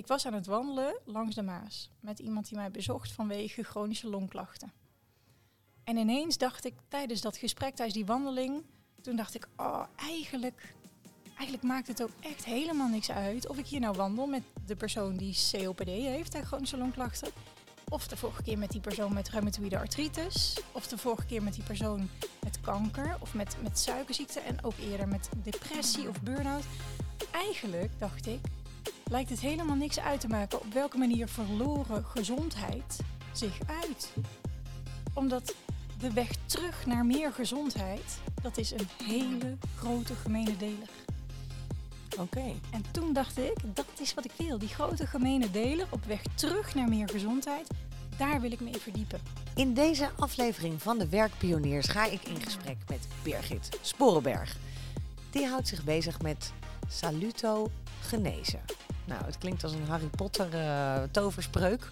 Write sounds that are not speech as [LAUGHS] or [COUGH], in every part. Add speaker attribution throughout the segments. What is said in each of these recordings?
Speaker 1: ik was aan het wandelen langs de Maas met iemand die mij bezocht vanwege chronische longklachten. En ineens dacht ik tijdens dat gesprek, tijdens die wandeling, toen dacht ik, oh, eigenlijk, eigenlijk maakt het ook echt helemaal niks uit of ik hier nou wandel met de persoon die COPD heeft en chronische longklachten. Of de vorige keer met die persoon met reumatoïde artritis. Of de vorige keer met die persoon met kanker of met, met suikerziekte. En ook eerder met depressie of burn-out. Eigenlijk, dacht ik, lijkt het helemaal niks uit te maken op welke manier verloren gezondheid zich uit. Omdat de weg terug naar meer gezondheid, dat is een hele grote gemene deler.
Speaker 2: Oké.
Speaker 1: En toen dacht ik, dat is wat ik wil. Die grote gemene deler op weg terug naar meer gezondheid, daar wil ik me in verdiepen.
Speaker 2: In deze aflevering van de Werkpioniers ga ik in gesprek met Birgit Sporenberg. Die houdt zich bezig met saluto genezen. Nou, het klinkt als een Harry Potter uh, toverspreuk,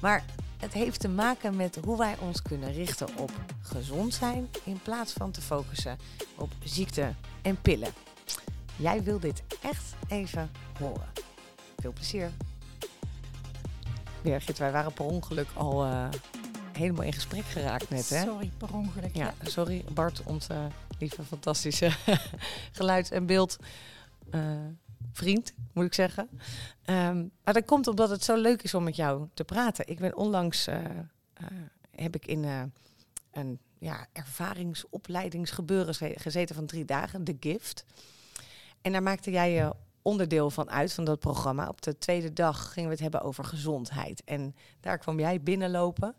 Speaker 2: maar het heeft te maken met hoe wij ons kunnen richten op gezond zijn in plaats van te focussen op ziekte en pillen. Jij wil dit echt even horen. Veel plezier. Birgit, wij waren per ongeluk al uh, helemaal in gesprek geraakt net. Hè?
Speaker 1: Sorry, per ongeluk.
Speaker 2: Ja, sorry Bart, onze lieve fantastische [LAUGHS] geluid- en beeld. Uh, vriend, moet ik zeggen. Um, maar dat komt omdat het zo leuk is om met jou te praten. Ik ben onlangs, uh, heb ik in een ja, ervaringsopleidingsgebeuren gezeten van drie dagen, The Gift. En daar maakte jij je onderdeel van uit, van dat programma. Op de tweede dag gingen we het hebben over gezondheid. En daar kwam jij binnenlopen.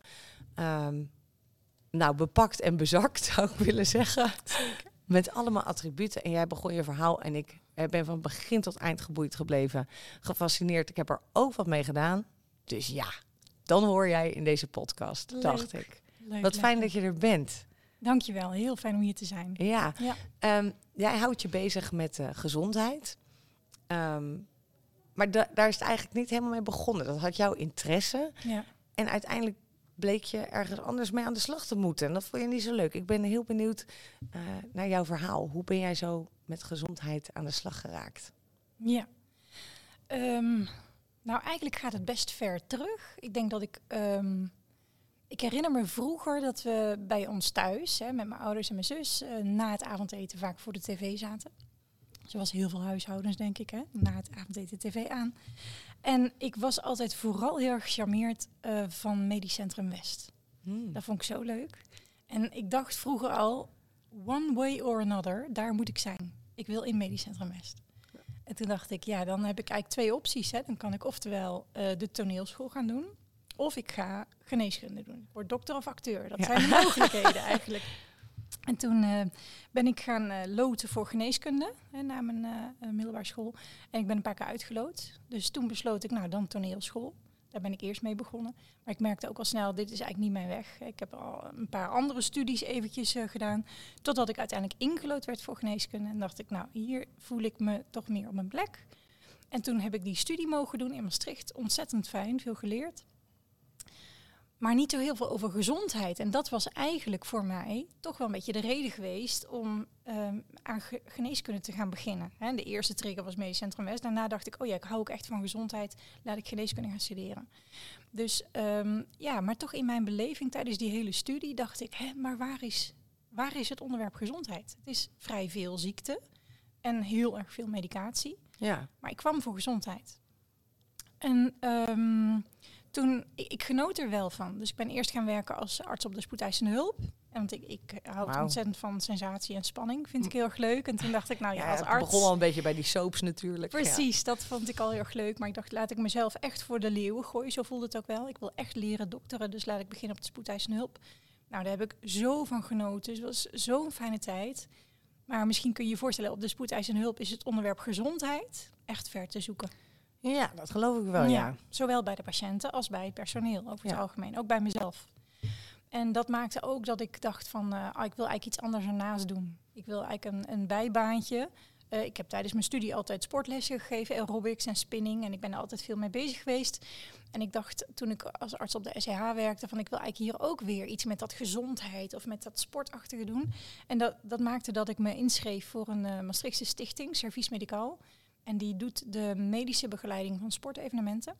Speaker 2: Um, nou, bepakt en bezakt, [LAUGHS] zou ik willen zeggen. Met allemaal attributen. En jij begon je verhaal en ik ben van begin tot eind geboeid gebleven. Gefascineerd. Ik heb er ook wat mee gedaan. Dus ja, dan hoor jij in deze podcast,
Speaker 1: Leuk.
Speaker 2: dacht ik.
Speaker 1: Leuk,
Speaker 2: Wat fijn dat je er bent.
Speaker 1: Dankjewel, heel fijn om hier te zijn.
Speaker 2: Ja,
Speaker 1: Ja.
Speaker 2: Ehm, jij houdt je bezig met eh, gezondheid. Ehm, maar da- daar is het eigenlijk niet helemaal mee begonnen. Dat had jouw interesse.
Speaker 1: Ja.
Speaker 2: En uiteindelijk bleek je ergens anders mee aan de slag te moeten. En dat vond je niet zo leuk. Ik ben heel benieuwd eh, naar jouw verhaal. Hoe ben jij zo met gezondheid aan de slag geraakt?
Speaker 1: Ja. Ehm, nou, eigenlijk gaat het best ver terug. Ik denk dat ik. ehm, ik herinner me vroeger dat we bij ons thuis, hè, met mijn ouders en mijn zus, eh, na het avondeten vaak voor de tv zaten. Zoals heel veel huishoudens, denk ik, hè? na het avondeten tv aan. En ik was altijd vooral heel erg gecharmeerd eh, van Medisch Centrum West.
Speaker 2: Hmm.
Speaker 1: Dat vond ik zo leuk. En ik dacht vroeger al, one way or another, daar moet ik zijn. Ik wil in Medisch Centrum West. En toen dacht ik, ja, dan heb ik eigenlijk twee opties. Hè. Dan kan ik oftewel eh, de toneelschool gaan doen, of ik ga geneeskunde doen. Ik word dokter of acteur. Dat
Speaker 2: Ja.
Speaker 1: zijn de mogelijkheden eigenlijk. [LAUGHS] En toen eh, ben ik gaan eh, loten voor geneeskunde hè, na mijn eh, middelbare school. En ik ben een paar keer uitgeloot. Dus toen besloot ik, nou dan toneelschool. Daar ben ik eerst mee begonnen. Maar ik merkte ook al snel, dit is eigenlijk niet mijn weg. Ik heb al een paar andere studies eventjes gedaan. Totdat ik uiteindelijk ingelood werd voor geneeskunde. En dacht ik, nou hier voel ik me toch meer op mijn plek. En toen heb ik die studie mogen doen in Maastricht. Ontzettend fijn, veel geleerd. Maar niet zo heel veel over gezondheid. En dat was eigenlijk voor mij toch wel een beetje de reden geweest om ehm, aan ge- geneeskunde te gaan beginnen. De eerste trigger was Medisch Centrum West. Daarna dacht ik, oh ja, ik hou ook echt van gezondheid. Laat ik geneeskunde gaan studeren. Dus ehm, ja, maar toch in mijn beleving tijdens die hele studie dacht ik, hè, maar waar is, waar is het onderwerp gezondheid? Het is vrij veel ziekte en heel erg veel medicatie.
Speaker 2: Ja,
Speaker 1: Maar ik kwam voor gezondheid. En ehm, toen, ik, ik genoot er wel van. Dus ik ben eerst gaan werken als arts op de spoedeisende hulp. En want ik, ik hou ontzettend van sensatie en spanning. Vind ik heel erg leuk. En toen dacht ik, nou ja, als
Speaker 2: het
Speaker 1: arts...
Speaker 2: begon al een beetje bij die soaps natuurlijk. Ja.
Speaker 1: Precies, dat vond ik al heel erg leuk. Maar ik dacht, laat ik mezelf echt voor de leeuwen gooien. Zo voelde het ook wel. Ik wil echt leren dokteren, dus laat ik beginnen op de spoedeisende hulp. Nou, daar heb ik zo van genoten. Dus het was zo'n fijne tijd. Maar misschien kun je je voorstellen, op de spoedeisende hulp is het onderwerp gezondheid echt ver te zoeken.
Speaker 2: Ja, dat geloof ik wel, ja.
Speaker 1: Zowel bij de patiënten als bij het personeel over het
Speaker 2: Ja.
Speaker 1: algemeen. Ook bij mezelf. En dat maakte ook dat ik dacht van, eh, ah, ik wil eigenlijk iets anders ernaast doen. Ik wil eigenlijk een, een bijbaantje. Eh, ik heb tijdens mijn studie altijd sportlessen gegeven, aerobics en spinning. En ik ben er altijd veel mee bezig geweest. En ik dacht toen ik als arts op de SCH werkte, van ik wil eigenlijk hier ook weer iets met dat gezondheid of met dat sportachtige doen. En dat, dat maakte dat ik me inschreef voor een eh, Maastrichtse stichting, Service Medicaal. En die doet de medische begeleiding van sportevenementen.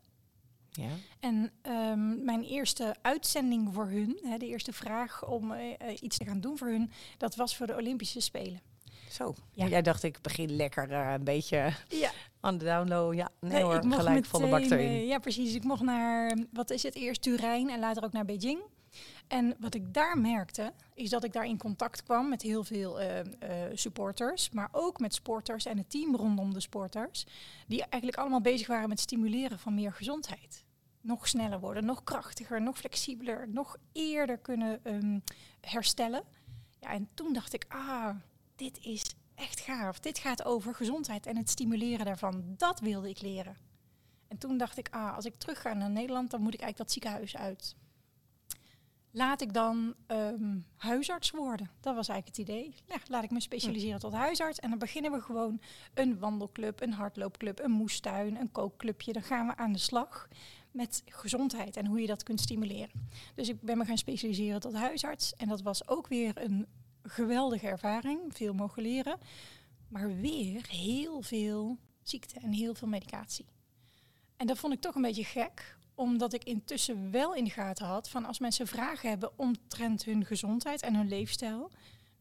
Speaker 2: Ja.
Speaker 1: En ehm, mijn eerste uitzending voor hun, hè, de eerste vraag om eh, eh, iets te gaan doen voor hun, dat was voor de Olympische Spelen.
Speaker 2: Zo.
Speaker 1: Ja.
Speaker 2: Jij dacht, ik begin lekker eh, een beetje
Speaker 1: Ja,
Speaker 2: aan de download. Ja, nee, hoor,
Speaker 1: ik mocht
Speaker 2: gelijk de bak erin.
Speaker 1: ja, precies. Ik mocht naar, wat is het, eerst Turijn en later ook naar Beijing. En wat ik daar merkte, is dat ik daar in contact kwam met heel veel eh, eh, supporters, maar ook met sporters en het team rondom de sporters, die eigenlijk allemaal bezig waren met stimuleren van meer gezondheid. Nog sneller worden, nog krachtiger, nog flexibeler, nog eerder kunnen ehm, herstellen. Ja, en toen dacht ik, ah, dit is echt gaaf. Dit gaat over gezondheid en het stimuleren daarvan. Dat wilde ik leren. En toen dacht ik, ah, als ik terug ga naar Nederland, dan moet ik eigenlijk dat ziekenhuis uit. Laat ik dan ehm, huisarts worden. Dat was eigenlijk het idee. Laat ik me specialiseren tot huisarts. En dan beginnen we gewoon een wandelclub, een hardloopclub, een moestuin, een kookclubje. Dan gaan we aan de slag met gezondheid en hoe je dat kunt stimuleren. Dus ik ben me gaan specialiseren tot huisarts. En dat was ook weer een geweldige ervaring. Veel mogen leren. Maar weer heel veel ziekte en heel veel medicatie. En dat vond ik toch een beetje gek, omdat ik intussen wel in de gaten had van als mensen vragen hebben omtrent hun gezondheid en hun leefstijl,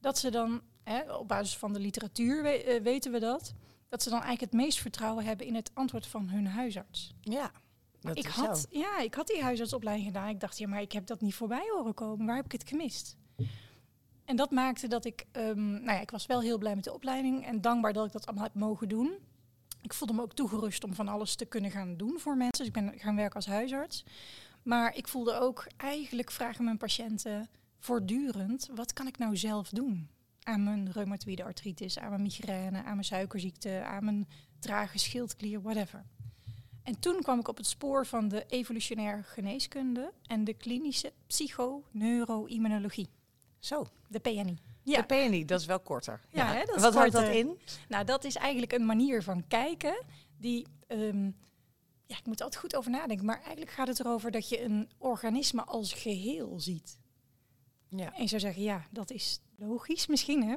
Speaker 1: dat ze dan, hè, op basis van de literatuur we- eh, weten we dat, dat ze dan eigenlijk het meest vertrouwen hebben in het antwoord van hun huisarts.
Speaker 2: Ja, dat
Speaker 1: ik
Speaker 2: is
Speaker 1: had,
Speaker 2: zo.
Speaker 1: ja, ik had die huisartsopleiding gedaan. Ik dacht, ja, maar ik heb dat niet voorbij horen komen. Waar heb ik het gemist? En dat maakte dat ik, ehm, nou ja, ik was wel heel blij met de opleiding en dankbaar dat ik dat allemaal heb mogen doen. Ik voelde me ook toegerust om van alles te kunnen gaan doen voor mensen. Dus ik ben gaan werken als huisarts. Maar ik voelde ook, eigenlijk vragen mijn patiënten voortdurend, wat kan ik nou zelf doen? Aan mijn reumatoïde artritis, aan mijn migraine, aan mijn suikerziekte, aan mijn trage schildklier, whatever. En toen kwam ik op het spoor van de evolutionaire geneeskunde en de klinische psychoneuroimmunologie,
Speaker 2: Zo,
Speaker 1: de PNI.
Speaker 2: Ja. de PNI, dat is wel korter.
Speaker 1: Ja, hè, dat
Speaker 2: Wat houdt dat in?
Speaker 1: Nou, dat is eigenlijk een manier van kijken die. ehm, ja, ik moet er altijd goed over nadenken. Maar eigenlijk gaat het erover dat je een organisme als geheel ziet.
Speaker 2: Ja.
Speaker 1: En je zou zeggen, ja, dat is logisch misschien, hè?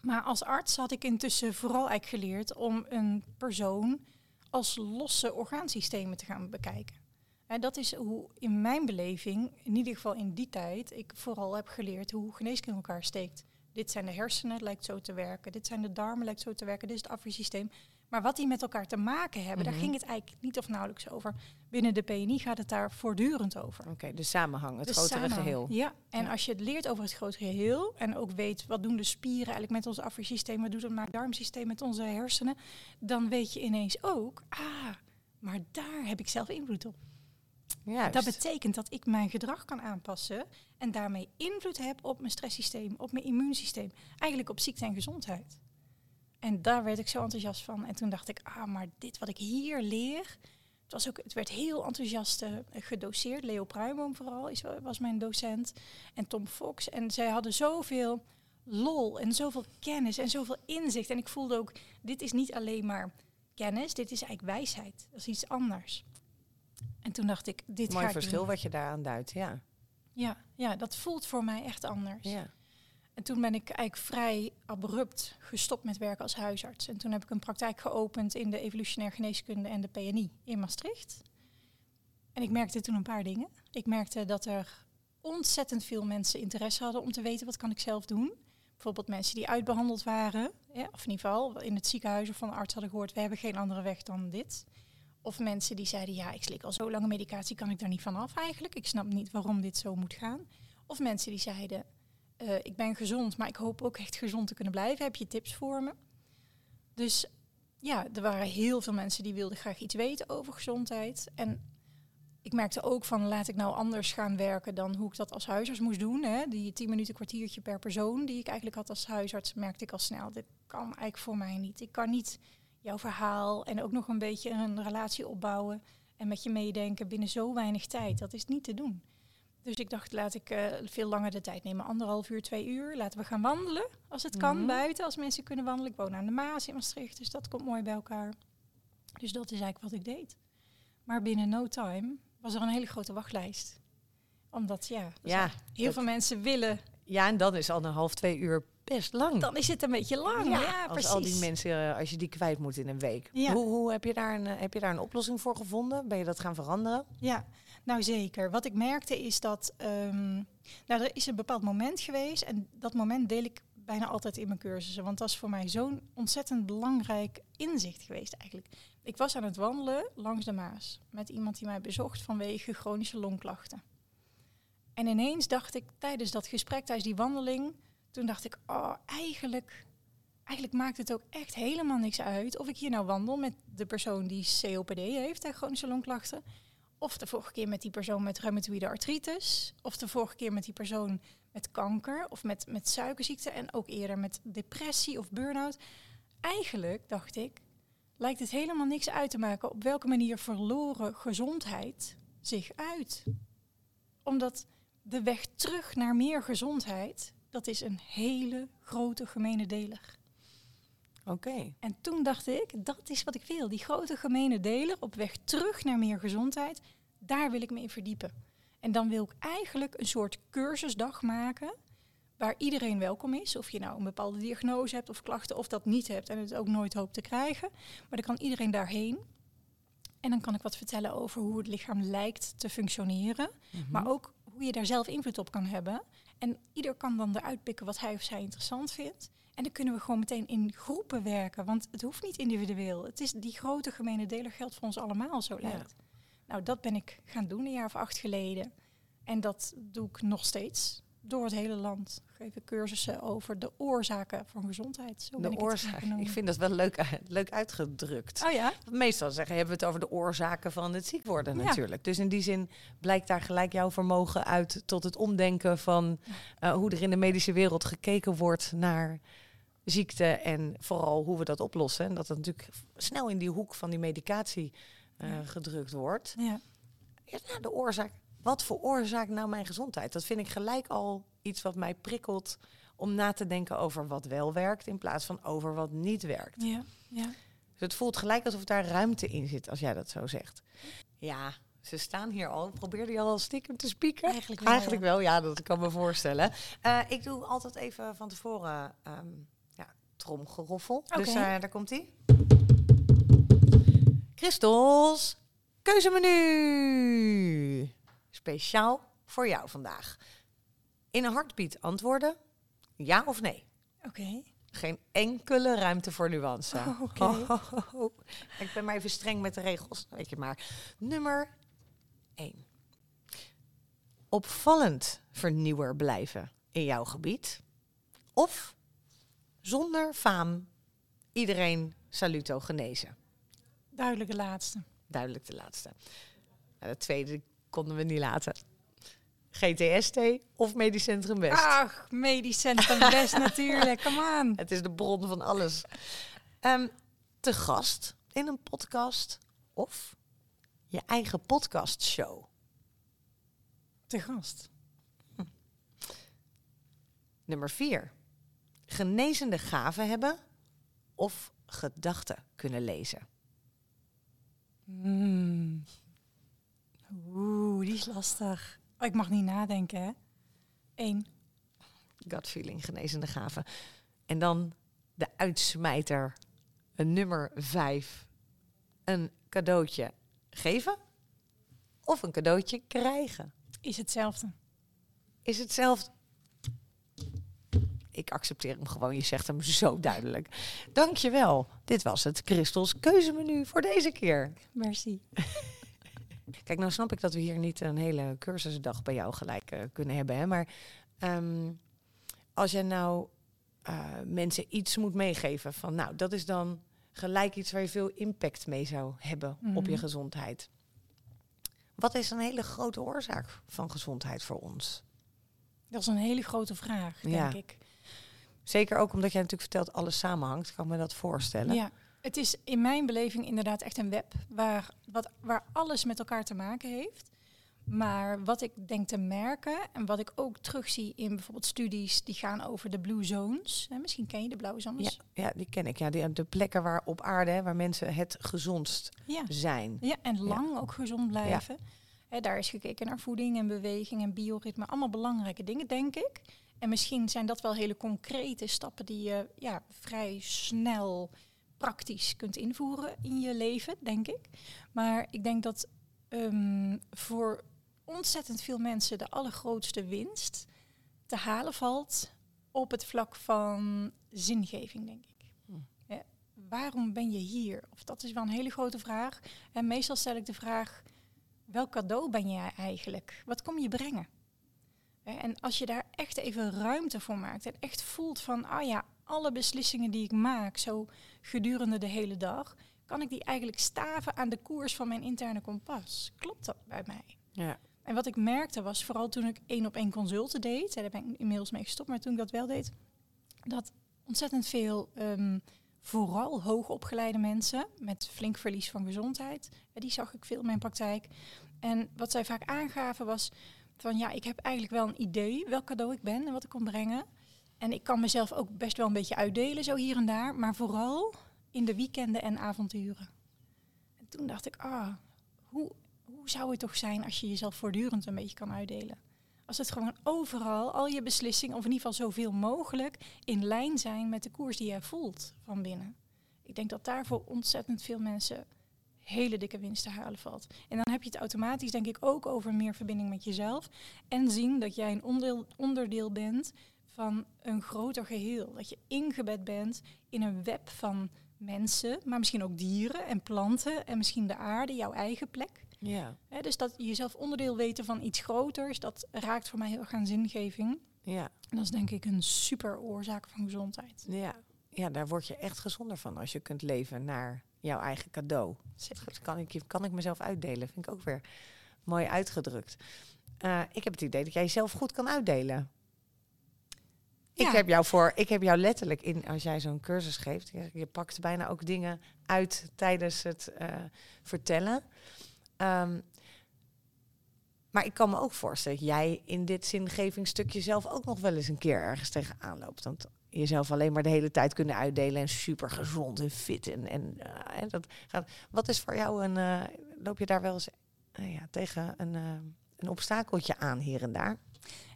Speaker 1: Maar als arts had ik intussen vooral eigenlijk geleerd om een persoon als losse orgaansystemen te gaan bekijken. En dat is hoe in mijn beleving, in ieder geval in die tijd, ik vooral heb geleerd hoe geneeskunde elkaar steekt. Dit zijn de hersenen, lijkt zo te werken. Dit zijn de darmen, lijkt zo te werken. Dit is het afweersysteem. Maar wat die met elkaar te maken hebben,
Speaker 2: Mhm.
Speaker 1: daar ging het eigenlijk niet of nauwelijks over. Binnen de PNI gaat het daar voortdurend over.
Speaker 2: Oké, de samenhang, het
Speaker 1: De
Speaker 2: grotere
Speaker 1: samenhang.
Speaker 2: geheel.
Speaker 1: Ja, en
Speaker 2: Ja.
Speaker 1: als je het leert over het grotere geheel en ook weet wat doen de spieren eigenlijk met ons afweersysteem, wat doet het maag-darmsysteem met onze hersenen, dan weet je ineens ook, ah, maar daar heb ik zelf invloed op. Dat betekent dat ik mijn gedrag kan aanpassen en daarmee invloed heb op mijn stresssysteem, op mijn immuunsysteem, eigenlijk op ziekte en gezondheid. En daar werd ik zo enthousiast van. En toen dacht ik, ah, maar dit wat ik hier leer. Het, was ook, het werd heel enthousiast eh, gedoseerd. Leo Pruimoom vooral is, was mijn docent. En Tom Fox. En zij hadden zoveel lol en zoveel kennis en zoveel inzicht. En ik voelde ook, dit is niet alleen maar kennis, dit is eigenlijk wijsheid. Dat is iets anders. En toen dacht ik, dit
Speaker 2: Mooi
Speaker 1: ga ik
Speaker 2: verschil
Speaker 1: doen.
Speaker 2: wat je daaraan duidt, ja.
Speaker 1: Ja, ja, dat voelt voor mij echt anders.
Speaker 2: ja.
Speaker 1: En toen ben ik eigenlijk vrij abrupt gestopt met werken als huisarts. En toen heb ik een praktijk geopend in de evolutionaire geneeskunde en de PNI in Maastricht. En ik merkte toen een paar dingen. Ik merkte dat er ontzettend veel mensen interesse hadden om te weten wat kan ik zelf doen. Bijvoorbeeld mensen die uitbehandeld waren, ja, of in ieder geval in het ziekenhuis of van de arts hadden gehoord, we hebben geen andere weg dan dit. Of mensen die zeiden, ja, ik slik al zo lange medicatie, kan ik daar niet van af eigenlijk. Ik snap niet waarom dit zo moet gaan. Of mensen die zeiden, eh, ik ben gezond, maar ik hoop ook echt gezond te kunnen blijven. Heb je tips voor me? Dus ja, er waren heel veel mensen die wilden graag iets weten over gezondheid. En ik merkte ook van, laat ik nou anders gaan werken dan hoe ik dat als huisarts moest doen. Hè? Die tien minuten kwartiertje per persoon die ik eigenlijk had als huisarts, merkte ik al snel, dit kan eigenlijk voor mij niet. Ik kan niet jouw verhaal en ook nog een beetje een relatie opbouwen en met je meedenken binnen zo weinig tijd. Dat is niet te doen. Dus ik dacht, laat ik eh, veel langer de tijd nemen. Anderhalf uur, twee uur. Laten we gaan wandelen. Als het kan,
Speaker 2: Mhm.
Speaker 1: buiten. Als mensen kunnen wandelen. Ik woon aan de Maas in Maastricht. Dus dat komt mooi bij elkaar. Dus dat is eigenlijk wat ik deed. Maar binnen no time was er een hele grote wachtlijst. Omdat, ja,
Speaker 2: Ja,
Speaker 1: heel
Speaker 2: dat-
Speaker 1: veel mensen willen.
Speaker 2: ja, en dan is anderhalf, twee uur best lang.
Speaker 1: Dan is het een beetje lang. Ja,
Speaker 2: als
Speaker 1: precies.
Speaker 2: al die mensen, eh, als je die kwijt moet in een week.
Speaker 1: Ja.
Speaker 2: Hoe, hoe heb, je daar een, eh, heb je daar een oplossing voor gevonden? Ben je dat gaan veranderen?
Speaker 1: Ja, nou zeker. Wat ik merkte is dat ehm, nou, er is een bepaald moment geweest en dat moment deel ik bijna altijd in mijn cursussen, want dat is voor mij zo'n ontzettend belangrijk inzicht geweest eigenlijk. Ik was aan het wandelen langs de Maas met iemand die mij bezocht vanwege chronische longklachten. En ineens dacht ik tijdens dat gesprek, tijdens die wandeling, toen dacht ik, oh, eigenlijk, eigenlijk maakt het ook echt helemaal niks uit of ik hier nou wandel met de persoon die COPD heeft en chronische longklachten, of de vorige keer met die persoon met reumatoïde artritis. Of de vorige keer met die persoon met kanker. Of met, met suikerziekte. En ook eerder met depressie of burn-out. Eigenlijk, dacht ik, lijkt het helemaal niks uit te maken op welke manier verloren gezondheid zich uit. Omdat de weg terug naar meer gezondheid, dat is een hele grote gemene deler.
Speaker 2: Oké.
Speaker 1: En toen dacht ik, dat is wat ik wil. Die grote gemene deler op weg terug naar meer gezondheid, daar wil ik me in verdiepen. En dan wil ik eigenlijk een soort cursusdag maken waar iedereen welkom is. Of je nou een bepaalde diagnose hebt of klachten of dat niet hebt en het ook nooit hoopt te krijgen. Maar dan kan iedereen daarheen. En dan kan ik wat vertellen over hoe het lichaam lijkt te functioneren.
Speaker 2: Mhm.
Speaker 1: Maar ook hoe je daar zelf invloed op kan hebben. En ieder kan dan eruit pikken wat hij of zij interessant vindt. En dan kunnen we gewoon meteen in groepen werken. Want het hoeft niet individueel. Het is die grote gemene deler geldt voor ons allemaal, zo
Speaker 2: Ja.
Speaker 1: lijkt. Nou, dat ben ik gaan doen een jaar of acht geleden. En dat doe ik nog steeds. Door het hele land ik cursussen over de oorzaken van gezondheid. Zo
Speaker 2: De
Speaker 1: noemen.
Speaker 2: Ik vind dat wel leuk, eh, leuk uitgedrukt.
Speaker 1: Oh ja?
Speaker 2: Want Meestal zeggen, hebben we het over de oorzaken van het ziek worden
Speaker 1: Ja.
Speaker 2: natuurlijk. Dus in die zin blijkt daar gelijk jouw vermogen uit tot het omdenken van eh, hoe er in de medische wereld gekeken wordt naar ziekte en vooral hoe we dat oplossen. En dat het natuurlijk snel in die hoek van die medicatie eh,
Speaker 1: Ja.
Speaker 2: gedrukt wordt.
Speaker 1: Ja.
Speaker 2: Ja, nou, de oorzaak. Wat veroorzaakt nou mijn gezondheid? Dat vind ik gelijk al iets wat mij prikkelt om na te denken over wat wel werkt in plaats van over wat niet werkt.
Speaker 1: Ja. ja.
Speaker 2: Dus het voelt gelijk alsof daar ruimte in zit, als jij dat zo zegt. Ja, ze staan hier al. Probeerde je al stiekem te spieken?
Speaker 1: Eigenlijk wel,
Speaker 2: Eigenlijk
Speaker 1: ja.
Speaker 2: wel, ja, dat kan me voorstellen. Eh, ik doe altijd even van tevoren ehm ja, tromgeroffel. Dus
Speaker 1: Oké.
Speaker 2: eh, daar komt ie. Christels, keuzemenu. Speciaal voor jou vandaag. In een hartbeat antwoorden, ja of nee?
Speaker 1: Oké.
Speaker 2: Geen enkele ruimte voor nuance.
Speaker 1: Oh, oké. [LAUGHS]
Speaker 2: Ik ben maar even streng met de regels, weet je maar. Nummer 1. Opvallend vernieuwer blijven in jouw gebied. Of zonder faam iedereen saluto genezen.
Speaker 1: Duidelijk de laatste.
Speaker 2: Duidelijk de laatste. Nou, de tweede konden we niet laten. GTST of Medisch Centrum West.
Speaker 1: Ach, medisch centrum best [LAUGHS] natuurlijk. Come on.
Speaker 2: Het is de bron van alles. Ehm, te gast in een podcast of je eigen podcastshow.
Speaker 1: Te gast.
Speaker 2: Nummer vier. Genezende gaven hebben of gedachten kunnen lezen.
Speaker 1: Hmm. Oeh, die is lastig. Oh, ik mag niet nadenken, hè? Eén.
Speaker 2: Gut feeling, genezende gaven. En dan de uitsmijter, een nummer vijf. Een cadeautje geven of een cadeautje krijgen.
Speaker 1: Is hetzelfde.
Speaker 2: is hetzelfde. Ik accepteer hem gewoon. Je zegt hem zo duidelijk. Dankjewel. Dit was het Christels keuzemenu voor deze keer.
Speaker 1: Merci.
Speaker 2: Kijk, nou snap ik dat we hier niet een hele cursusdag bij jou gelijk eh, kunnen hebben. Hè? Maar ehm, als je nou eh, mensen iets moet meegeven van, nou, dat is dan gelijk iets waar je veel impact mee zou hebben op je
Speaker 1: Mhm.
Speaker 2: gezondheid. Wat is een hele grote oorzaak van gezondheid voor ons?
Speaker 1: Dat is een hele grote vraag, denk
Speaker 2: Ja.
Speaker 1: ik.
Speaker 2: Zeker ook omdat jij natuurlijk vertelt alles samenhangt, kan ik me dat voorstellen.
Speaker 1: Ja, het is in mijn beleving inderdaad echt een web waar, wat, waar alles met elkaar te maken heeft. Maar wat ik denk te merken en wat ik ook terugzie in bijvoorbeeld studies die gaan over de blue zones. Hè, misschien ken je de blauwe
Speaker 2: Ja,
Speaker 1: zones.
Speaker 2: ja, die ken ik. Ja, die, de plekken waar op aarde hè, waar mensen het gezondst
Speaker 1: Ja.
Speaker 2: zijn.
Speaker 1: Ja, en lang ook gezond blijven. Hè, daar is gekeken naar voeding en beweging en bioritme. Allemaal belangrijke dingen, denk ik. En misschien zijn dat wel hele concrete stappen die je ja, vrij snel praktisch kunt invoeren in je leven, denk ik. Maar ik denk dat ehm, voor ontzettend veel mensen de allergrootste winst te halen valt op het vlak van zingeving, denk ik.
Speaker 2: Hm.
Speaker 1: Ja, waarom ben je hier? Of dat is wel een hele grote vraag. En meestal stel ik de vraag: welk cadeau ben jij eigenlijk? Wat kom je brengen? En als je daar echt even ruimte voor maakt en echt voelt van, ah ja, alle beslissingen die ik maak, zo gedurende de hele dag, kan ik die eigenlijk staven aan de koers van mijn interne kompas. Klopt dat bij mij?
Speaker 2: Ja.
Speaker 1: En wat ik merkte was, vooral toen ik één op één consulten deed, daar ben ik inmiddels mee gestopt, maar toen ik dat wel deed, dat ontzettend veel, ehm, vooral hoogopgeleide mensen met flink verlies van gezondheid, die zag ik veel in mijn praktijk. En wat zij vaak aangaven was van, ja, ik heb eigenlijk wel een idee welk cadeau ik ben en wat ik kon brengen. En ik kan mezelf ook best wel een beetje uitdelen, zo hier en daar, maar vooral in de weekenden en avonturen. En toen dacht ik, ah, hoe, hoe zou het toch zijn als je jezelf voortdurend een beetje kan uitdelen? Als het gewoon overal, al je beslissingen, of in ieder geval zoveel mogelijk, in lijn zijn met de koers die jij voelt van binnen. Ik denk dat daar voor ontzettend veel mensen hele dikke winst te halen valt. En dan heb je het automatisch, denk ik, ook over meer verbinding met jezelf. En zien dat jij een onderdeel, onderdeel bent van een groter geheel. Dat je ingebed bent in een web van mensen, maar misschien ook dieren en planten en misschien de aarde, jouw eigen plek.
Speaker 2: Ja.
Speaker 1: Dus dat je jezelf onderdeel weten van iets groters, dat raakt voor mij heel erg aan zingeving.
Speaker 2: Ja.
Speaker 1: En dat is denk ik een super oorzaak van gezondheid.
Speaker 2: Ja. ja, daar word je echt gezonder van als je kunt leven naar jouw eigen cadeau. Dat kan ik, kan ik mezelf uitdelen. Vind ik ook weer mooi uitgedrukt. Eh, ik heb het idee dat jij jezelf goed kan uitdelen. Ik,
Speaker 1: Ja.
Speaker 2: heb jou voor, ik heb jou letterlijk in, als jij zo'n cursus geeft, je, je pakt bijna ook dingen uit tijdens het eh, vertellen. Ehm, maar ik kan me ook voorstellen dat jij in dit zingevingsstukje zelf ook nog wel eens een keer ergens tegenaan loopt. Want jezelf alleen maar de hele tijd kunnen uitdelen en super gezond en fit. En, en eh, hè, dat gaat. Wat is voor jou een. eh, loop je daar wel eens eh, ja, tegen een, eh, een obstakeltje aan hier en daar?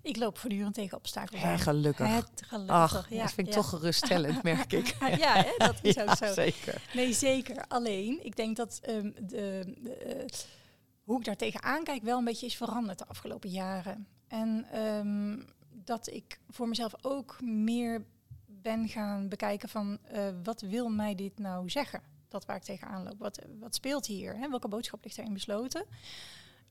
Speaker 1: Ik loop voortdurend tegen obstakels
Speaker 2: gelukkig.
Speaker 1: Het gelukkig.
Speaker 2: Ach,
Speaker 1: ja,
Speaker 2: dat vind ik
Speaker 1: ja.
Speaker 2: toch geruststellend, [LAUGHS] merk ik.
Speaker 1: ja, hè, dat is [LAUGHS] ook zo.
Speaker 2: zeker.
Speaker 1: Nee, zeker. Alleen, ik denk dat ehm, de, de, eh, hoe ik daar tegenaan kijk wel een beetje is veranderd de afgelopen jaren. En ehm, dat ik voor mezelf ook meer ben gaan bekijken van eh, wat wil mij dit nou zeggen? Dat waar ik tegenaan loop. Wat, wat speelt hier? Hè? Welke boodschap ligt erin besloten?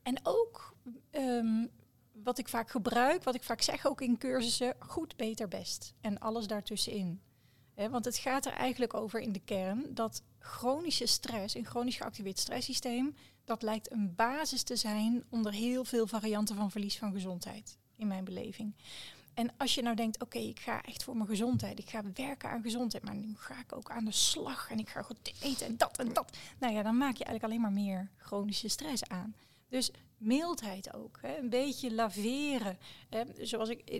Speaker 1: En ook ehm, wat ik vaak gebruik, wat ik vaak zeg ook in cursussen, goed, beter, best. En alles daartussenin. Want het gaat er eigenlijk over in de kern dat chronische stress, een chronisch geactiveerd stresssysteem, dat lijkt een basis te zijn onder heel veel varianten van verlies van gezondheid, in mijn beleving. En als je nou denkt, oké, ik ga echt voor mijn gezondheid, ik ga werken aan gezondheid, maar nu ga ik ook aan de slag en ik ga goed eten en dat en dat. Nou ja, dan maak je eigenlijk alleen maar meer chronische stress aan. Dus mildheid ook. Hè? Een beetje laveren. Hè? Zoals ik,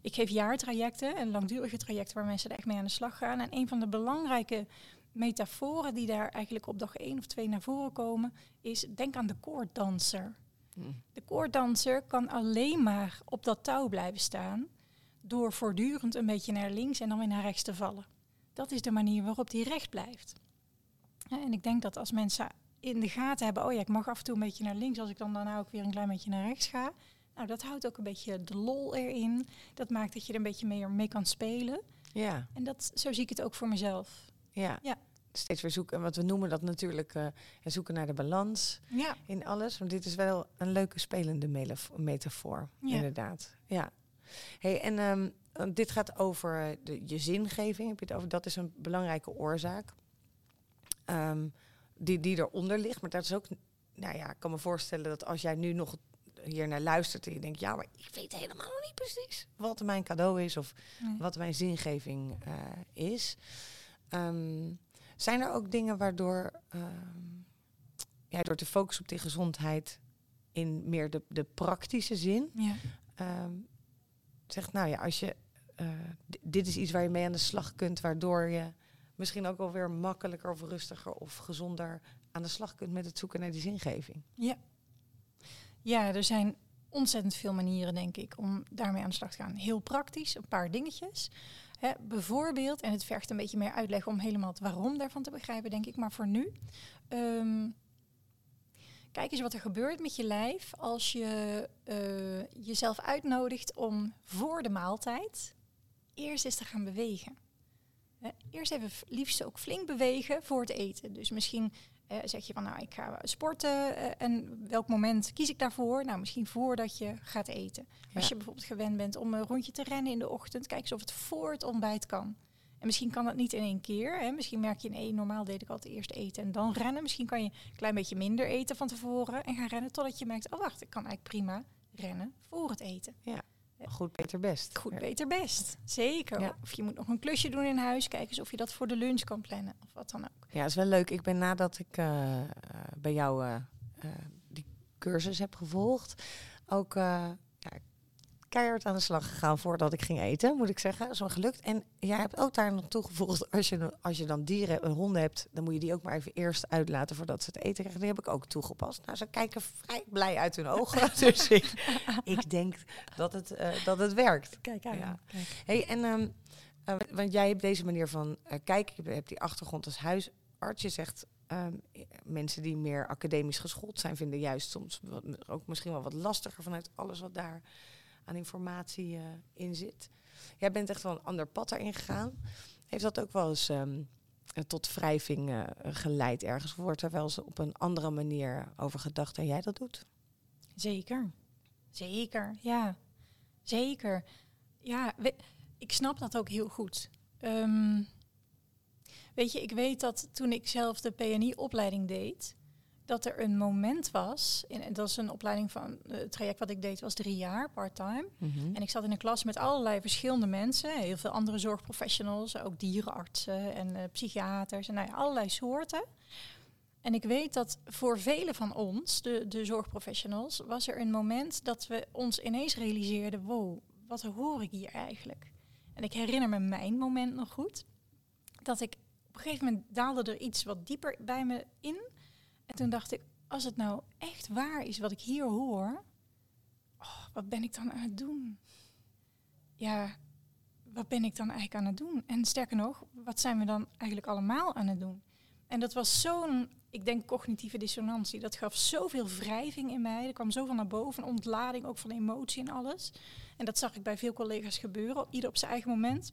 Speaker 1: ik, geef jaartrajecten en langdurige trajecten waar mensen er echt mee aan de slag gaan. En een van de belangrijke metaforen die daar eigenlijk op dag één of twee naar voren komen, is denk aan de koorddanser.
Speaker 2: Hm.
Speaker 1: De koorddanser kan alleen maar op dat touw blijven staan door voortdurend een beetje naar links en dan weer naar rechts te vallen. Dat is de manier waarop die recht blijft. En ik denk dat als mensen in de gaten hebben, oh ja, ik mag af en toe een beetje naar links, als ik dan daarna ook weer een klein beetje naar rechts ga. Nou, dat houdt ook een beetje de lol erin. Dat maakt dat je er een beetje mee, mee kan spelen.
Speaker 2: Ja,
Speaker 1: En dat, zo zie ik het ook voor mezelf.
Speaker 2: ja.
Speaker 1: Ja.
Speaker 2: Steeds weer zoeken. En wat we noemen dat natuurlijk eh, zoeken naar de balans.
Speaker 1: Ja,
Speaker 2: in alles. Want dit is wel een leuke spelende metafoor,
Speaker 1: Ja.
Speaker 2: inderdaad. Ja. Hey, en ehm, want dit gaat over de, je zingeving. Heb je het over? Dat is een belangrijke oorzaak. Ehm, die, die eronder ligt. Maar dat is ook, nou ja, ik kan me voorstellen dat als jij nu nog hier naar luistert en je denkt, ja, maar ik weet helemaal niet precies wat mijn cadeau is of
Speaker 1: nee.
Speaker 2: wat mijn zingeving eh, is. Ehm, zijn er ook dingen waardoor ehm, ja, door te focussen op die gezondheid in meer de, de praktische zin,
Speaker 1: ja.
Speaker 2: ehm, zegt nou ja, als je eh, dit is iets waar je mee aan de slag kunt, waardoor je misschien ook wel weer makkelijker of rustiger of gezonder aan de slag kunt met het zoeken naar die zingeving.
Speaker 1: Ja, er zijn ontzettend veel manieren, denk ik, om daarmee aan de slag te gaan. Heel praktisch, een paar dingetjes. Hè, bijvoorbeeld, en het vergt een beetje meer uitleg om helemaal het waarom daarvan te begrijpen, denk ik. Maar voor nu, ehm, kijk eens wat er gebeurt met je lijf als je eh, jezelf uitnodigt om voor de maaltijd eerst eens te gaan bewegen. Hè, eerst even liefst ook flink bewegen voor het eten. Dus misschien eh, zeg je van nou, ik ga sporten eh, en welk moment kies ik daarvoor? Nou, misschien voordat je gaat eten. Als
Speaker 2: Ja.
Speaker 1: je bijvoorbeeld gewend bent om een rondje te rennen in de ochtend, kijk eens of het voor het ontbijt kan. En misschien kan dat niet in één keer. Hè. Misschien merk je in één, normaal deed ik altijd eerst eten en dan rennen. Misschien kan je een klein beetje minder eten van tevoren en gaan rennen totdat je merkt, oh wacht, ik kan eigenlijk prima rennen voor het eten.
Speaker 2: Goed, beter, best.
Speaker 1: Goed, beter best. Zeker.
Speaker 2: Ja.
Speaker 1: Of je moet nog een klusje doen in huis. Kijk eens of je dat voor de lunch kan plannen. Of wat dan ook.
Speaker 2: Ja, is wel leuk. Ik ben nadat ik eh, eh, bij jou eh, die cursus heb gevolgd, ook keihard aan de slag gegaan voordat ik ging eten, moet ik zeggen. Dat is wel gelukt. En jij hebt ook daar nog toegevoegd, [LAUGHS] als je, als je dan dieren, een honden hebt, dan moet je die ook maar even eerst uitlaten voordat ze het eten krijgen. Die heb ik ook toegepast. Nou, ze kijken vrij blij uit hun ogen. [LAUGHS] dus ik, ik denk dat het, eh, dat het werkt.
Speaker 1: Kijk
Speaker 2: aan. Ja. Hey, en ehm, eh, want jij hebt deze manier van eh, kijken, je hebt die achtergrond als huisarts. Je zegt ehm, mensen die meer academisch geschoold zijn, vinden juist soms wat- ook misschien wel wat lastiger vanuit alles wat daar aan informatie eh, in zit. Jij bent echt wel een ander pad daarin gegaan. Heeft dat ook wel eens ehm, eh, tot wrijving eh, geleid ergens? Wordt er wel eens op een andere manier over gedacht dan jij dat doet?
Speaker 1: Zeker. Zeker, ja. Zeker. Ja, ik snap dat ook heel goed. Ehm, weet je, ik weet dat toen ik zelf de PNI-opleiding deed, dat er een moment was, en dat is een opleiding van, eh, het traject wat ik deed was drie jaar, part-time. En ik zat in een klas met allerlei verschillende mensen, heel veel andere zorgprofessionals, ook dierenartsen en eh, psychiaters en nou ja, allerlei soorten. En ik weet dat voor velen van ons, de, de zorgprofessionals, was er een moment dat we ons ineens realiseerden, wow, wat hoor ik hier eigenlijk? En ik herinner me mijn moment nog goed, dat ik op een gegeven moment daalde er iets wat dieper bij me in. En toen dacht ik, als het nou echt waar is wat ik hier hoor, oh, wat ben ik dan aan het doen? Ja, wat ben ik dan eigenlijk aan het doen? En sterker nog, wat zijn we dan eigenlijk allemaal aan het doen? En dat was zo'n, ik denk, cognitieve dissonantie. Dat gaf zoveel wrijving in mij. Er kwam zoveel naar boven, ontlading ook van emotie en alles. En dat zag ik bij veel collega's gebeuren, ieder op zijn eigen moment.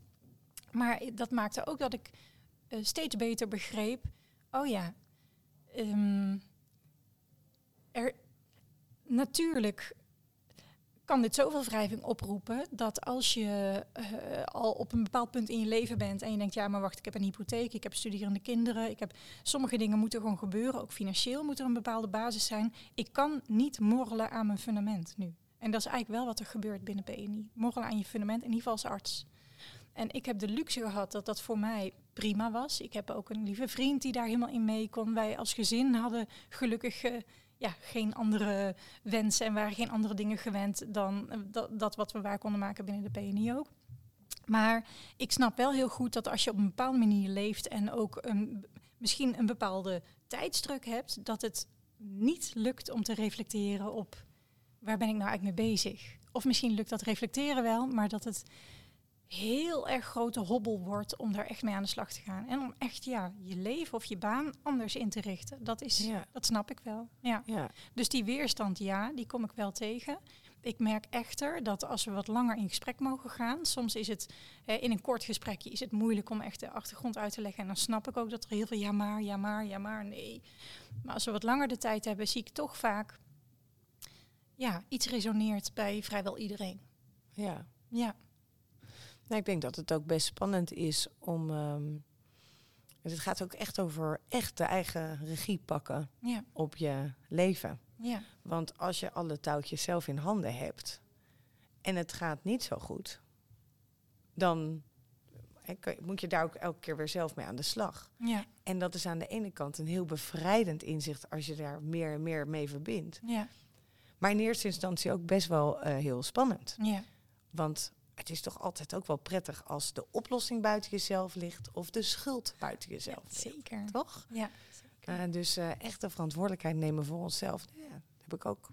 Speaker 1: Maar dat maakte ook dat ik eh, steeds beter begreep, oh ja, ehm, er, natuurlijk kan dit zoveel wrijving oproepen dat als je eh, al op een bepaald punt in je leven bent en je denkt, ja, maar wacht, ik heb een hypotheek, ik heb studerende kinderen, ik heb sommige dingen moeten gewoon gebeuren, ook financieel moet er een bepaalde basis zijn. Ik kan niet morrelen aan mijn fundament nu. En dat is eigenlijk wel wat er gebeurt binnen PNI. Morrelen aan je fundament, in ieder geval als arts. En ik heb de luxe gehad dat dat voor mij prima was. Ik heb ook een lieve vriend die daar helemaal in mee kon. Wij als gezin hadden gelukkig eh, ja, geen andere wensen en waren geen andere dingen gewend dan eh, dat, dat wat we waar konden maken binnen de PNI ook. Maar ik snap wel heel goed dat als je op een bepaalde manier leeft en ook een, misschien een bepaalde tijdsdruk hebt, dat het niet lukt om te reflecteren op waar ben ik nou eigenlijk mee bezig. Of misschien lukt dat reflecteren wel, maar dat het heel erg grote hobbel wordt om daar echt mee aan de slag te gaan. En om echt ja, je leven of je baan anders in te richten. Dat, is,
Speaker 2: Ja.
Speaker 1: dat snap ik wel. Ja.
Speaker 2: Ja,
Speaker 1: Dus die weerstand, ja, die kom ik wel tegen. Ik merk echter dat als we wat langer in gesprek mogen gaan, soms is het eh, in een kort gesprekje is het moeilijk om echt de achtergrond uit te leggen. En dan snap ik ook dat er heel veel ja maar, ja maar, ja maar, nee. Maar als we wat langer de tijd hebben, zie ik toch vaak, ja, iets resoneert bij vrijwel iedereen.
Speaker 2: ja.
Speaker 1: Ja,
Speaker 2: Nou, ik denk dat het ook best spannend is om. ehm, het gaat ook echt over echt de eigen regie pakken
Speaker 1: ja,
Speaker 2: op je leven.
Speaker 1: ja,
Speaker 2: Want als je alle touwtjes zelf in handen hebt en het gaat niet zo goed, dan moet je daar ook elke keer weer zelf mee aan de slag.
Speaker 1: ja,
Speaker 2: En dat is aan de ene kant een heel bevrijdend inzicht als je daar meer en meer mee verbindt.
Speaker 1: ja,
Speaker 2: Maar in eerste instantie ook best wel eh, heel spannend.
Speaker 1: ja,
Speaker 2: Want het is toch altijd ook wel prettig als de oplossing buiten jezelf ligt of de schuld buiten jezelf
Speaker 1: zeker.
Speaker 2: Toch?
Speaker 1: Ja,
Speaker 2: Eh, dus eh, echt de verantwoordelijkheid nemen voor onszelf. Ja, dat heb ik ook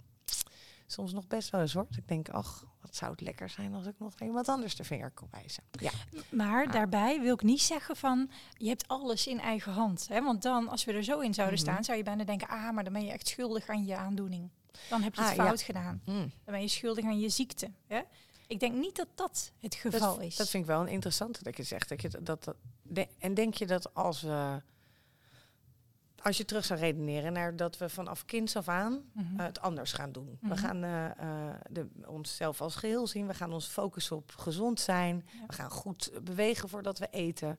Speaker 2: soms nog best wel eens hoor. Ik denk, ach, wat zou het lekker zijn als ik nog iemand anders de vinger kon wijzen. Ja.
Speaker 1: Maar ah. daarbij wil ik niet zeggen van je hebt alles in eigen hand. Hè? Want dan, als we er zo in zouden mhm. staan, zou je bijna denken, ah, maar dan ben je echt schuldig aan je aandoening. Dan heb je het ah, fout gedaan. Mm. Dan ben je schuldig aan je ziekte. Hè? Ik denk niet dat dat het geval is.
Speaker 2: Dat vind ik wel een interessante dat je zegt. Dat je dat, dat, en denk je dat als we als je terug zou redeneren naar dat we vanaf kinds af aan mhm. eh, het anders gaan doen. We mhm. gaan uh, de, onszelf als geheel zien. We gaan ons focussen op gezond zijn. We gaan goed bewegen voordat we eten.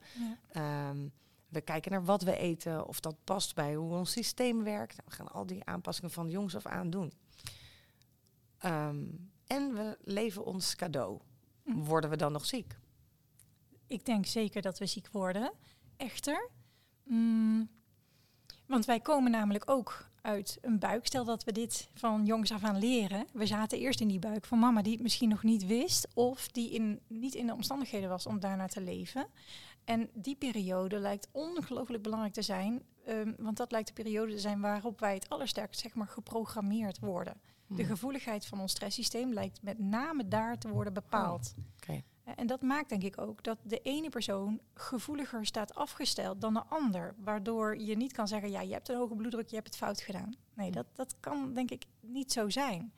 Speaker 2: Ehm, we kijken naar wat we eten, of dat past bij hoe ons systeem werkt. We gaan al die aanpassingen van jongs af aan doen. Ehm, en we leven ons cadeau. Worden we dan nog ziek?
Speaker 1: Ik denk zeker dat we ziek worden. Echter, mm, want wij komen namelijk ook uit een buik. Stel dat we dit van jongs af aan leren. We zaten eerst in die buik van mama die het misschien nog niet wist. Of die in, niet in de omstandigheden was om daarna te leven. En die periode lijkt ongelooflijk belangrijk te zijn. Um, want dat lijkt de periode te zijn waarop wij het allersterkst zeg maar, geprogrammeerd worden. De hmm. gevoeligheid van ons stresssysteem lijkt met name daar te worden bepaald. Oh, en dat maakt denk ik ook dat de ene persoon gevoeliger staat afgesteld dan de ander. Waardoor je niet kan zeggen, ja, je hebt een hoge bloeddruk, je hebt het fout gedaan. Nee, dat, dat kan denk ik niet zo zijn.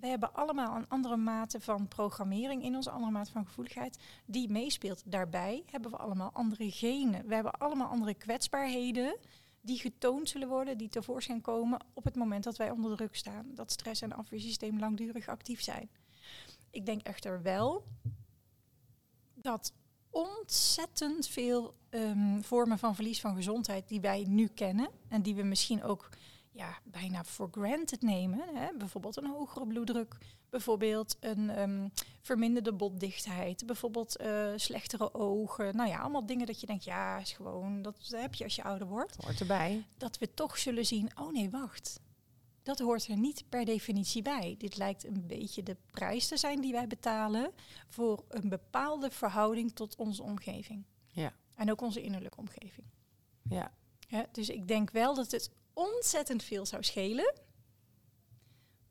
Speaker 1: We hebben allemaal een andere mate van programmering in ons, andere mate van gevoeligheid, die meespeelt. Daarbij hebben we allemaal andere genen. We hebben allemaal andere kwetsbaarheden die getoond zullen worden, die tevoorschijn komen op het moment dat wij onder druk staan. Dat stress- en afweersysteem langdurig actief zijn. Ik denk echter wel dat ontzettend veel ehm, vormen van verlies van gezondheid die wij nu kennen en die we misschien ook ja, bijna for granted nemen. Hè? Bijvoorbeeld een hogere bloeddruk, bijvoorbeeld een um, verminderde botdichtheid, bijvoorbeeld uh, slechtere ogen. Nou ja, allemaal dingen dat je denkt, ja, is gewoon, dat heb je als je ouder wordt.
Speaker 2: Hoort erbij.
Speaker 1: Dat we toch zullen zien, oh nee, wacht. Dat hoort er niet per definitie bij. Dit lijkt een beetje de prijs te zijn die wij betalen voor een bepaalde verhouding tot onze omgeving.
Speaker 2: Ja.
Speaker 1: En ook onze innerlijke omgeving.
Speaker 2: Ja.
Speaker 1: ja. Dus ik denk wel dat het ontzettend veel zou schelen.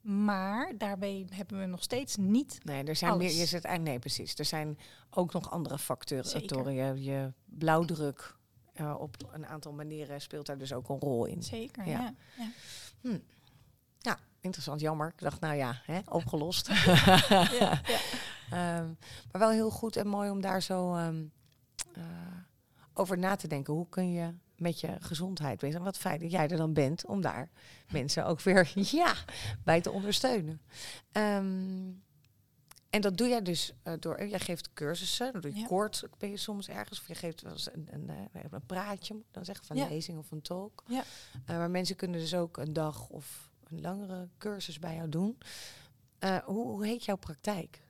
Speaker 1: Maar daarbij hebben we nog steeds niet.
Speaker 2: Nee, er zijn meer. Je zit eigenlijk nee, precies. Er zijn ook nog andere factoren. Je, je blauwdruk uh, op een aantal manieren speelt daar dus ook een rol in.
Speaker 1: Zeker. Ja. ja.
Speaker 2: Hm. Ja, interessant. Jammer. Ik dacht, nou ja, hè, opgelost. [LAUGHS] ja, ja. [LAUGHS] Ehm, maar wel heel goed en mooi om daar zo um, uh, over na te denken. Hoe kun je met je gezondheid bezig. Wat fijn dat jij er dan bent om daar mensen ook weer [LAUGHS] ja, bij te ondersteunen. Um, en dat doe jij dus uh, door, jij geeft cursussen, dan doe je ja. kort, ben je soms ergens, of je geeft wel eens een, een, een, eh, een praatje, dan zeggen van ja. lezing of een talk.
Speaker 1: Ja.
Speaker 2: Uh, maar mensen kunnen dus ook een dag of een langere cursus bij jou doen. Uh, hoe, hoe heet jouw praktijk?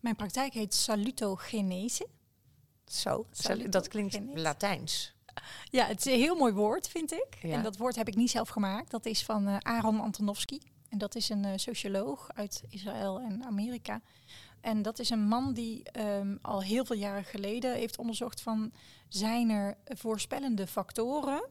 Speaker 1: Mijn praktijk heet Salutogenese.
Speaker 2: Zo, dat klinkt Latijns.
Speaker 1: Ja, het is een heel mooi woord, vind ik. En dat woord heb ik niet zelf gemaakt. Dat is van uh, Aaron Antonovsky. En dat is een uh, socioloog uit Israël en Amerika. En dat is een man die um, al heel veel jaren geleden heeft onderzocht van... zijn er voorspellende factoren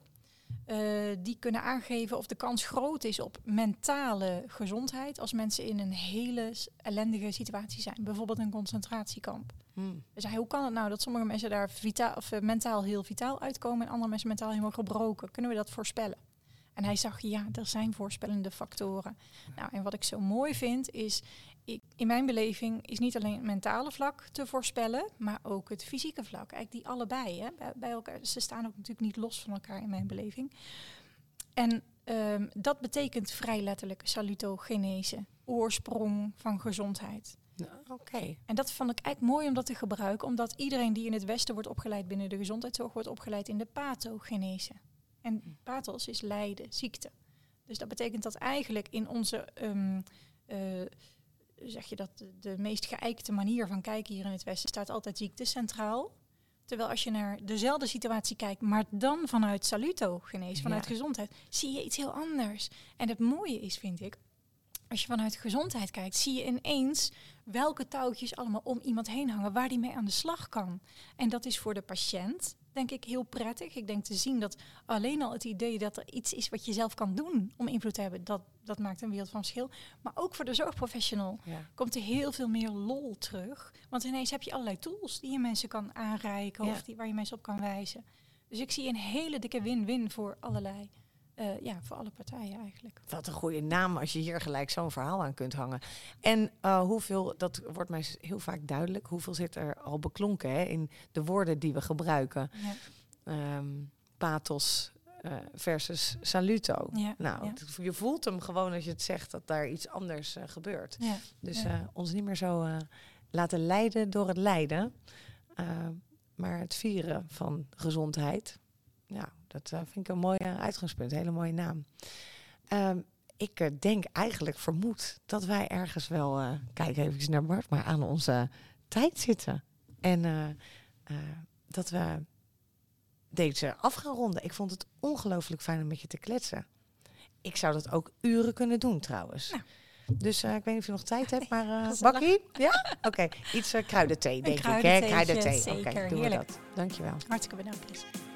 Speaker 1: uh, die kunnen aangeven of de kans groot is op mentale gezondheid... als mensen in een hele ellendige situatie zijn. Bijvoorbeeld een concentratiekamp. Hmm. Dus hoe kan het nou dat sommige mensen daar vitaal, of, uh, mentaal heel vitaal uitkomen en andere mensen mentaal helemaal gebroken? Kunnen we dat voorspellen? En hij zag, ja, er zijn voorspellende factoren. Nou, en wat ik zo mooi vind is, ik, in mijn beleving is niet alleen het mentale vlak te voorspellen, maar ook het fysieke vlak. Eigenlijk die allebei, hè, bij, elkaar. Ze staan ook natuurlijk niet los van elkaar in mijn beleving. En um, dat betekent vrij letterlijk salutogenese, oorsprong van gezondheid.
Speaker 2: Oké.
Speaker 1: En dat vond ik eigenlijk mooi om dat te gebruiken, omdat iedereen die in het Westen wordt opgeleid binnen de gezondheidszorg, wordt opgeleid in de pathogenese. En hm. pathos is lijden, ziekte. Dus dat betekent dat eigenlijk in onze, um, uh, zeg je dat, de, meest geëikte manier van kijken hier in het Westen staat altijd ziekte centraal. Terwijl als je naar dezelfde situatie kijkt, maar dan vanuit salutogenese, vanuit gezondheid, zie je iets heel anders. En het mooie is, vind ik, als je vanuit gezondheid kijkt, zie je ineens welke touwtjes allemaal om iemand heen hangen waar die mee aan de slag kan. En dat is voor de patiënt, denk ik, heel prettig. Ik denk te zien dat alleen al het idee dat er iets is wat je zelf kan doen om invloed te hebben, dat dat maakt een wereld van verschil. Maar ook voor de zorgprofessional
Speaker 2: Ja.
Speaker 1: komt er heel veel meer lol terug. Want ineens heb je allerlei tools die je mensen kan aanreiken
Speaker 2: Ja.
Speaker 1: of die, waar je mensen op kan wijzen. Dus ik zie een hele dikke win-win voor allerlei, eh, ja, voor alle partijen eigenlijk.
Speaker 2: Wat een goede naam als je hier gelijk zo'n verhaal aan kunt hangen. En eh, hoeveel, dat wordt mij heel vaak duidelijk, hoeveel zit er al beklonken hè, in de woorden die we gebruiken.
Speaker 1: Ja,
Speaker 2: Ehm, pathos eh, versus saluto.
Speaker 1: ja,
Speaker 2: Nou,
Speaker 1: ja.
Speaker 2: het- je voelt hem gewoon als je het zegt dat daar iets anders gebeurt. Dus ons niet meer zo laten leiden door het lijden, eh, maar het vieren van gezondheid. Ja, dat eh, vind ik een mooi uitgangspunt, een hele mooie naam. Ehm, ik eh, denk eigenlijk, vermoed, dat wij ergens wel, eh kijk even naar Bart, maar aan onze tijd zitten. En dat we deze af gaan ronden. Ik vond het ongelooflijk fijn om met je te kletsen. Ik zou dat ook uren kunnen doen trouwens.
Speaker 1: Nou.
Speaker 2: Dus ik weet niet of je nog tijd hebt, maar [LAUGHS] bakkie? Ja? Oké, iets kruidenthee denk ik. Hè? Kruidenthee. Oké,
Speaker 1: zeker.
Speaker 2: doen we dat. Dankjewel.
Speaker 1: Hartstikke bedankt.